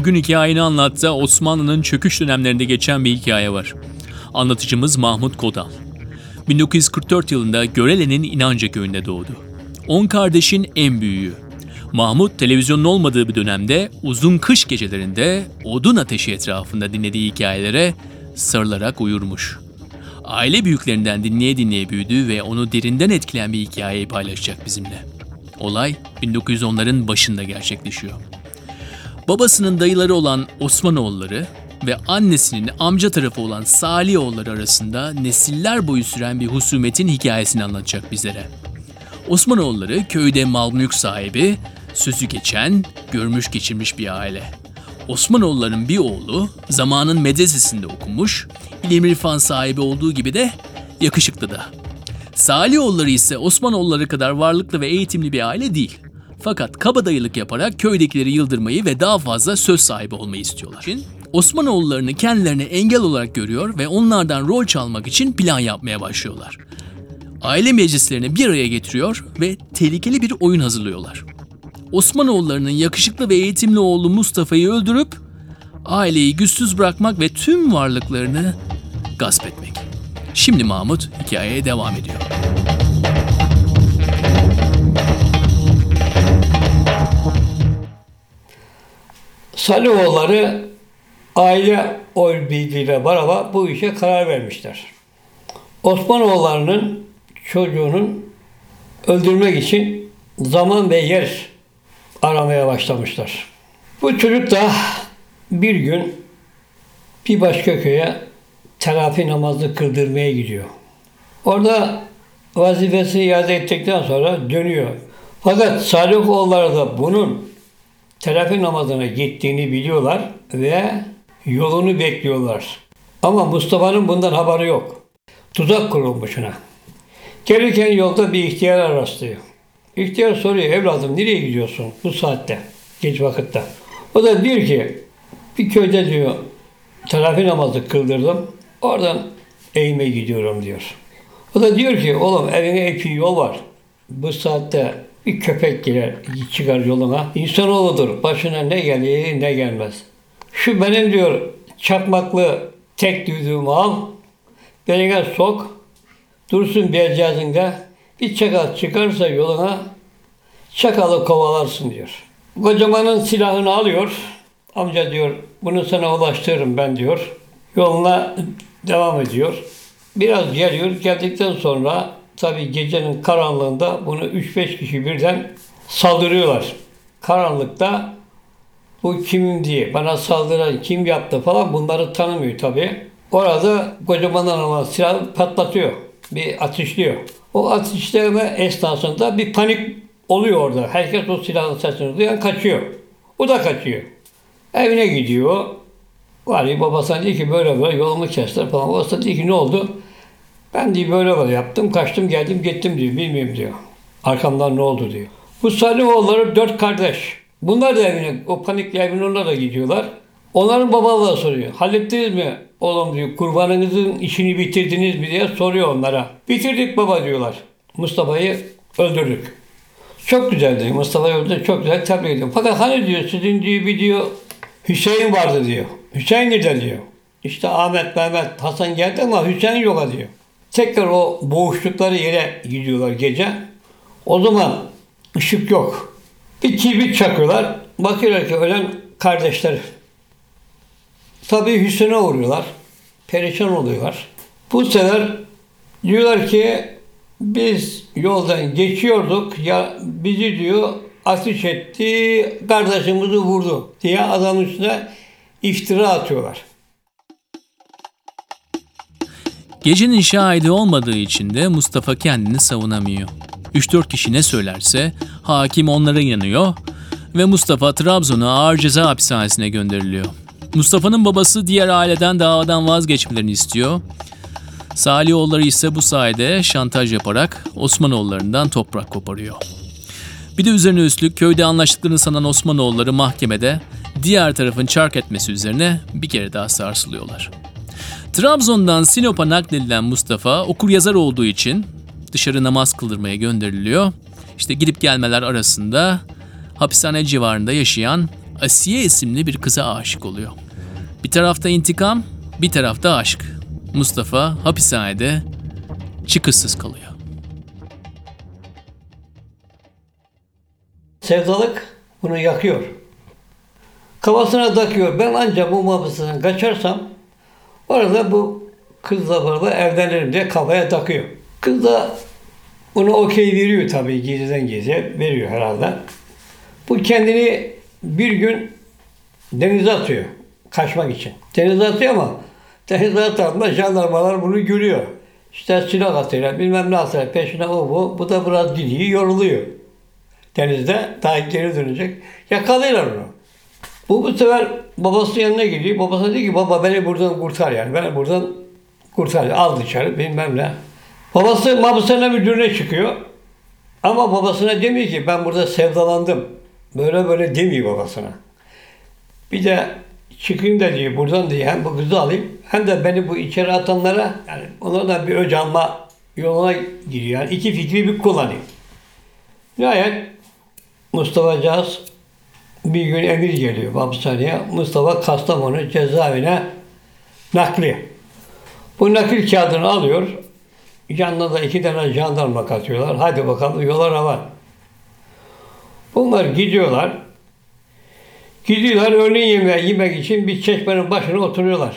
Bugün hikayeni anlatta Osmanlı'nın çöküş dönemlerinde geçen bir hikaye var. Anlatıcımız Mahmut Kodal. 1944 yılında Görele'nin İnanca köyünde doğdu. 10 kardeşin en büyüğü. Mahmut televizyonun olmadığı bir dönemde uzun kış gecelerinde odun ateşi etrafında dinlediği hikayelere sarılarak uyurmuş. Aile büyüklerinden dinleye dinleye büyüdü ve onu derinden etkileyen bir hikayeyi paylaşacak bizimle. Olay 1910'ların başında gerçekleşiyor. Babasının dayıları olan Osmanoğulları ve annesinin amca tarafı olan Salihoğulları arasında nesiller boyu süren bir husumetin hikayesini anlatacak bizlere. Osmanoğulları köyde mal mülk sahibi, sözü geçen, görmüş geçirmiş bir aile. Osmanoğullarının bir oğlu zamanın medresesinde okumuş, ilim irfan sahibi olduğu gibi de yakışıklı da. Salihoğulları ise Osmanoğulları kadar varlıklı ve eğitimli bir aile değil. Fakat kabadayılık yaparak köydekileri yıldırmayı ve daha fazla söz sahibi olmayı istiyorlar. Osmanoğullarını kendilerine engel olarak görüyor ve onlardan rol çalmak için plan yapmaya başlıyorlar. Aile meclislerini bir araya getiriyor ve tehlikeli bir oyun hazırlıyorlar. Osmanoğullarının yakışıklı ve eğitimli oğlu Mustafa'yı öldürüp aileyi güçsüz bırakmak ve tüm varlıklarını gasp etmek. Şimdi Mahmut hikayeye devam ediyor. Salihoğulları aile oy birliğiyle beraber bu işe karar vermişler. Osmanoğullarının çocuğunun öldürmek için zaman ve yer aramaya başlamışlar. Bu çocuk da bir gün bir başka köye telafi namazı kıldırmaya gidiyor. Orada vazifesini iade ettikten sonra dönüyor. Fakat Salihoğulları da bunun telafi namazına gittiğini biliyorlar ve yolunu bekliyorlar. Ama Mustafa'nın bundan haberi yok. Tuzak kurulmuş ona. Gelirken yolda bir ihtiyar rastlıyor. İhtiyar soruyor evladım nereye gidiyorsun bu saatte, geç vakitte. O da diyor ki bir köyde diyor telafi namazı kıldırdım. Oradan evime gidiyorum diyor. O da diyor ki oğlum evine epey yol var. Bu saatte bir köpek girer, çıkar yoluna. İnsanoğludur. Başına ne gelir ne gelmez. Şu benim diyor çakmaklı tek düdüğümü al. Beni sok. Dursun bercazında. Bir çakal çıkarsa yoluna çakalı kovalarsın diyor. Kocamanın silahını alıyor. Amca diyor bunu sana ulaştırırım ben diyor. Yoluna devam ediyor. Biraz geliyor. Geldikten sonra tabi gecenin karanlığında bunu 3-5 kişi birden saldırıyorlar. Karanlıkta bu kimim diye bana saldıran kim yaptı falan bunları tanımıyor tabi. Orada kocamandan olan silah patlatıyor. Bir atışlıyor. O atışlama esnasında bir panik oluyor orada. Herkes o silahın sesini duyan kaçıyor. O da kaçıyor. Evine gidiyor. Var babasına diyor ki böyle böyle yolumu kestiler falan. Babası diyor ki ne oldu? Ben diyor böyle böyle yaptım, kaçtım, geldim, gittim diyor. Bilmiyorum diyor. Arkamdan ne oldu diyor. Bu Salihoğulları dört kardeş. Bunlar da evine, o panikli evine onlar da gidiyorlar. Onların babalığı soruyor. Hallettiniz mi oğlum diyor. Kurbanınızın işini bitirdiniz mi diye soruyor onlara. Bitirdik baba diyorlar. Mustafa'yı öldürdük. Çok güzeldi. Mustafa'yı öldürdük. Çok güzel tebrik ediyorum. Fakat hani diyor sizin diyor bir diyor Hüseyin vardı diyor. Hüseyin nerede diyor. İşte Ahmet, Mehmet, Hasan geldi ama Hüseyin yok diyor. Tekrar o boğuştukları yere gidiyorlar gece. O zaman ışık yok. Bir kibrit çakıyorlar. Bakıyorlar ki ölen kardeşler. Tabii Hüsnü'ne uğruyorlar. Perişan oluyorlar. Bu sefer diyorlar ki biz yoldan geçiyorduk ya bizi diyor ateş etti, kardeşimizi vurdu diye adamın üstüne iftira atıyorlar. Gecenin şahidi olmadığı için de Mustafa kendini savunamıyor. 3-4 kişi ne söylerse hakim onlara inanıyor ve Mustafa Trabzon'a ağır ceza hapishanesine gönderiliyor. Mustafa'nın babası diğer aileden davadan vazgeçmelerini istiyor. Salihoğulları ise bu sayede şantaj yaparak Osmanoğullarından toprak koparıyor. Bir de üzerine üstlük köyde anlaştıklarını sanan Osmanoğulları mahkemede diğer tarafın çark etmesi üzerine bir kere daha sarsılıyorlar. Trabzon'dan Sinop'a nakledilen Mustafa okur yazar olduğu için dışarı namaz kıldırmaya gönderiliyor. İşte gidip gelmeler arasında hapishane civarında yaşayan Asiye isimli bir kıza aşık oluyor. Bir tarafta intikam, bir tarafta aşk. Mustafa hapishanede çıkışsız kalıyor. Sevdalık bunu yakıyor. Kafasına takıyor. Ben ancak bu muhabbetinden kaçarsam orada bu kızla beraber evlenirim diye kafaya takıyor. Kız da bunu okey veriyor tabii gizliden gizliye veriyor herhalde. Bu kendini bir gün denize atıyor kaçmak için. Denize atıyor ama denize atardığında jandarmalar bunu görüyor. İşte silah atıyorlar, bilmem ne atıyorlar, peşine o bu. Bu da biraz gidiyor, yoruluyor. Denizde daha geri dönecek. Yakalıyorlar onu. Bu bu sefer babasının yanına gidiyor. Babası diyor ki baba beni buradan kurtar yani. Beni buradan kurtar. Al dışarı bilmem ne. Babası mahpushane müdürüne çıkıyor. Ama babasına demiyor ki ben burada sevdalandım. Böyle böyle demiyor babasına. Bir de çıkayım da diyor buradan diye hem bu kızı alayım hem de beni bu içeri atanlara yani onlardan bir öc alma yoluna giriyor. Yani iki fikri bir kullanıyor. Nihayet Mustafa Caz bir gün emir geliyor hapishaneye. Mustafa Kastamonu cezaevine nakli. Bu nakil kağıdını alıyor. Yanına da iki tane jandarma katıyorlar. Hadi bakalım yola ravan. Bunlar gidiyorlar. Gidiyorlar öğlen yemeği yemek için bir çeşmenin başına oturuyorlar.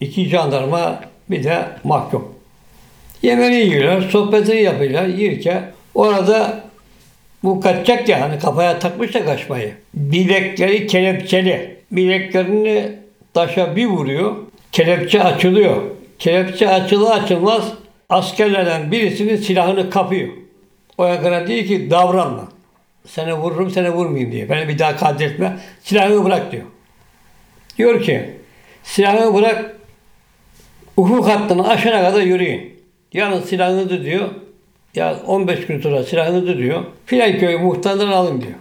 İki jandarma bir de mahkum. Yemeğini yiyorlar, sohbetini yapıyorlar. Yirken orada bu kaçacak ya hani kafaya takmış da kaçmayı. Bilekleri kelepçeli. Bileklerini taşa bir vuruyor. Kelepçe açılıyor. Kelepçe açılı açılmaz askerlerden birisinin silahını kapıyor. O yakına diyor ki davranma. Seni vururum seni vurmayayım diye. Beni bir daha katletme. Silahını bırak diyor. Diyor ki silahını bırak ufuk hattını aşana kadar yürüyün. Yarın silahınızı diyor ya 15 gün sonra silahınızı diyor. Filan köy muhtarından alın diyor.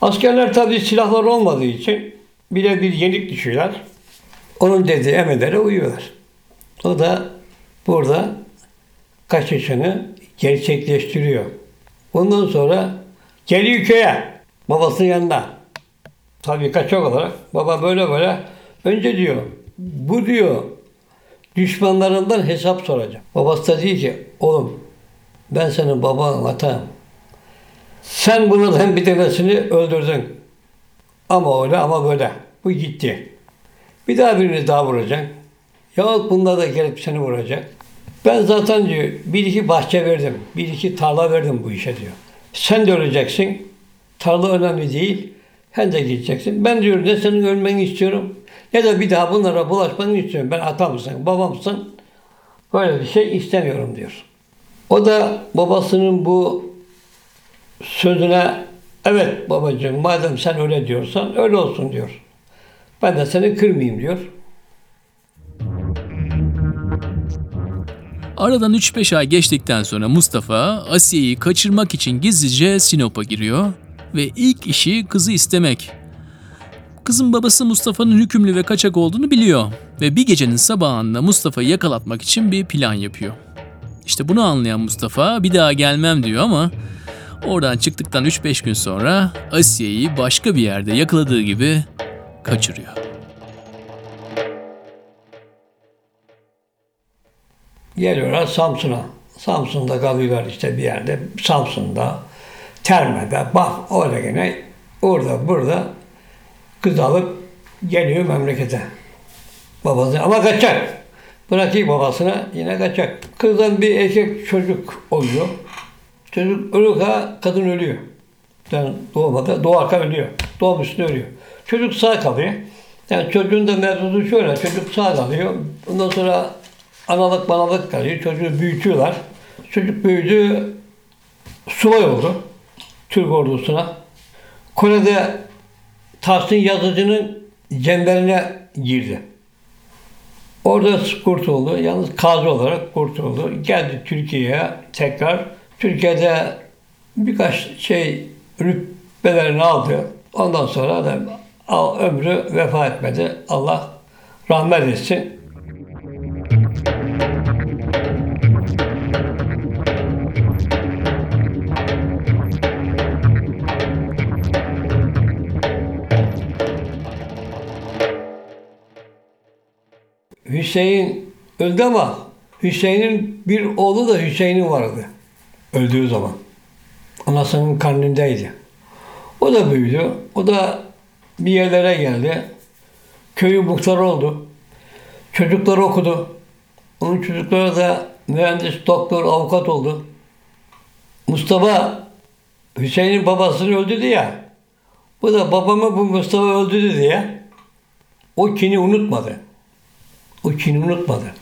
Askerler tabii silahlar olmadığı için bile bir yenik düşüyorlar. Onun dediği emelere uyuyorlar. O da burada kaçışını gerçekleştiriyor. Bundan sonra geliyor köye babasının yanına. Tabii kaçak olarak baba böyle böyle önce diyor bu diyor düşmanlarından hesap soracak. Babası da diyor ki oğlum ben senin baban hatam. Sen bunun bir tanesini öldürdün. Ama öyle ama böyle. Bu gitti. Bir daha birini daha vuracaksın. Yahut bunlar da gelip seni vuracak. Ben zaten diyor bir iki bahçe verdim. Bir iki tarla verdim bu işe diyor. Sen de öleceksin. Tarla önemli değil. Sen de gideceksin. Ben diyor ne senin ölmeni istiyorum. Ne de bir daha bunlara bulaşmanı istiyorum. Ben atamsın, babamsın. Böyle bir şey istemiyorum diyor. O da babasının bu sözüne evet babacığım madem sen öyle diyorsan öyle olsun diyor. Ben de seni kırmayayım diyor. Aradan 3-5 ay geçtikten sonra Mustafa Asiye'yi kaçırmak için gizlice Sinop'a giriyor ve ilk işi kızı istemek. Kızın babası Mustafa'nın hükümlü ve kaçak olduğunu biliyor ve bir gecenin sabahında Mustafa'yı yakalatmak için bir plan yapıyor. İşte bunu anlayan Mustafa bir daha gelmem diyor ama oradan çıktıktan 3-5 gün sonra Asiye'yi başka bir yerde yakaladığı gibi kaçırıyor. Geliyorlar Samsun'a. Samsun'da kalıyorlar işte bir yerde. Samsun'da, Terme'de, bak orada gene orada burada kız alıp geliyor memlekete. Babası ama kaçacak. Bırakıyor babasına yine kaçacak. Kızdan bir erkek çocuk oluyor. Çocuk ölürken kadın ölüyor. Yani doğmadı, doğarken ölüyor. Doğum ölüyor. Çocuk sağ kalıyor. Yani çocuğun da mevzusu şöyle, çocuk sağ kalıyor. Ondan sonra analık banalık kalıyor. Çocuğu büyütüyorlar. Çocuk büyüdü, subay oldu. Türk ordusuna. Kore'de Tahsin Yazıcı'nın cemberine girdi. Orada kurtuldu. Yalnız kazi olarak kurtuldu. Geldi Türkiye'ye tekrar. Türkiye'de birkaç şey rütbelerini aldı. Ondan sonra da ömrü vefa etmedi. Allah rahmet etsin. Hüseyin öldü ama Hüseyin'in bir oğlu da Hüseyin'in vardı. Öldüğü zaman. Anasının karnındaydı. O da büyüdü. O da bir yerlere geldi. Köyün muhtarı oldu. Çocukları okudu. Onun çocukları da mühendis, doktor, avukat oldu. Mustafa Hüseyin'in babasını öldürdü ya. Bu da babamı bu Mustafa öldürdü diye o kini unutmadı. O kini unutmadı.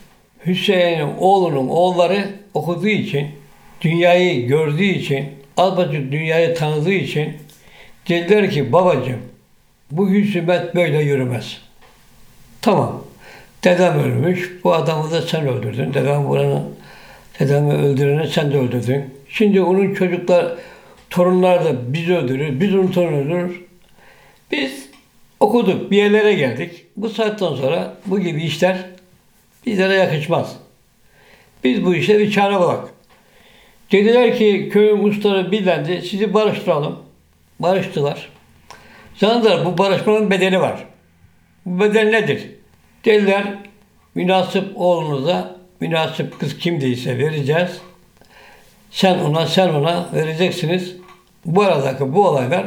Hüseyin'in oğlunun oğulları okuduğu için, dünyayı gördüğü için, azıcık dünyayı tanıdığı için dediler ki babacığım bu hüsümet böyle yürümez. Tamam. Dedem ölmüş. Bu adamı da sen öldürdün. Dedem buranın dedemi öldüreni sen de öldürdün. Şimdi onun çocuklar, torunlar da biz öldürür. Biz onun torunu öldürür. Biz okuduk, bir yerlere geldik. Bu saatten sonra bu gibi işler bizlere yakışmaz. Biz bu işe bir çare bulak. Dediler ki köyün muhtarı birlendi, sizi barıştıralım. Barıştılar. Sanırlar bu barışmanın bedeli var. Bu bedel nedir? Dediler münasip oğlunuza münasip kız kimdiyse vereceğiz. Sen ona sen ona vereceksiniz. Bu aradaki bu olaylar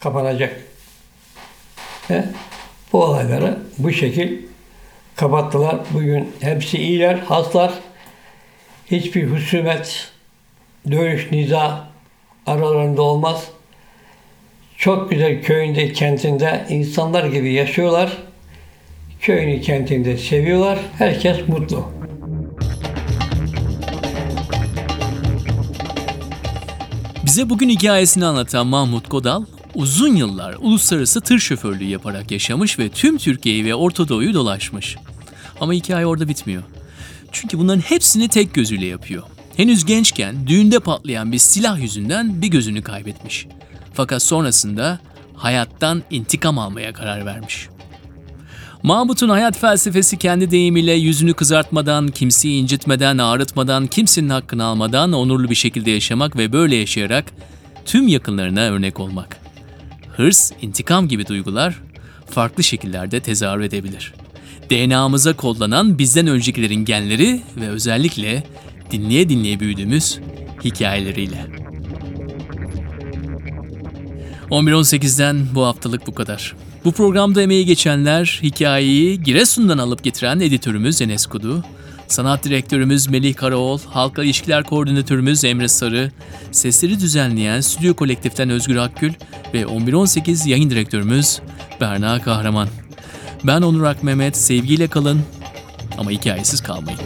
kapanacak. Ve bu olayları bu şekil kapattılar. Bugün hepsi iyiler, haslar. Hiçbir husumet, dövüş, niza aralarında olmaz. Çok güzel köyünde, kentinde insanlar gibi yaşıyorlar. Köyünü, kentinde seviyorlar. Herkes mutlu. Bize bugün hikayesini anlatan Mahmut Kodal, uzun yıllar uluslararası tır şoförlüğü yaparak yaşamış ve tüm Türkiye'yi ve Orta Doğu'yu dolaşmış. Ama hikaye orada bitmiyor. Çünkü bunların hepsini tek gözüyle yapıyor. Henüz gençken düğünde patlayan bir silah yüzünden bir gözünü kaybetmiş. Fakat sonrasında hayattan intikam almaya karar vermiş. Mahmut'un hayat felsefesi kendi deyimiyle yüzünü kızartmadan, kimseyi incitmeden, ağrıtmadan, kimsenin hakkını almadan onurlu bir şekilde yaşamak ve böyle yaşayarak tüm yakınlarına örnek olmak. Hırs, intikam gibi duygular farklı şekillerde tezahür edebilir. DNA'mıza kodlanan bizden öncekilerin genleri ve özellikle dinleye dinleye büyüdüğümüz hikayeleriyle. 11.18'den bu haftalık bu kadar. Bu programda emeği geçenler hikayeyi Giresun'dan alıp getiren editörümüz Enes Kudu, sanat direktörümüz Melih Karaoğul, halkla ilişkiler koordinatörümüz Emre Sarı, sesleri düzenleyen stüdyo kolektiften Özgür Akgül ve 11.18 yayın direktörümüz Berna Kahraman. Ben Onur Ak Mehmet, sevgiyle kalın ama hikayesiz kalmayın.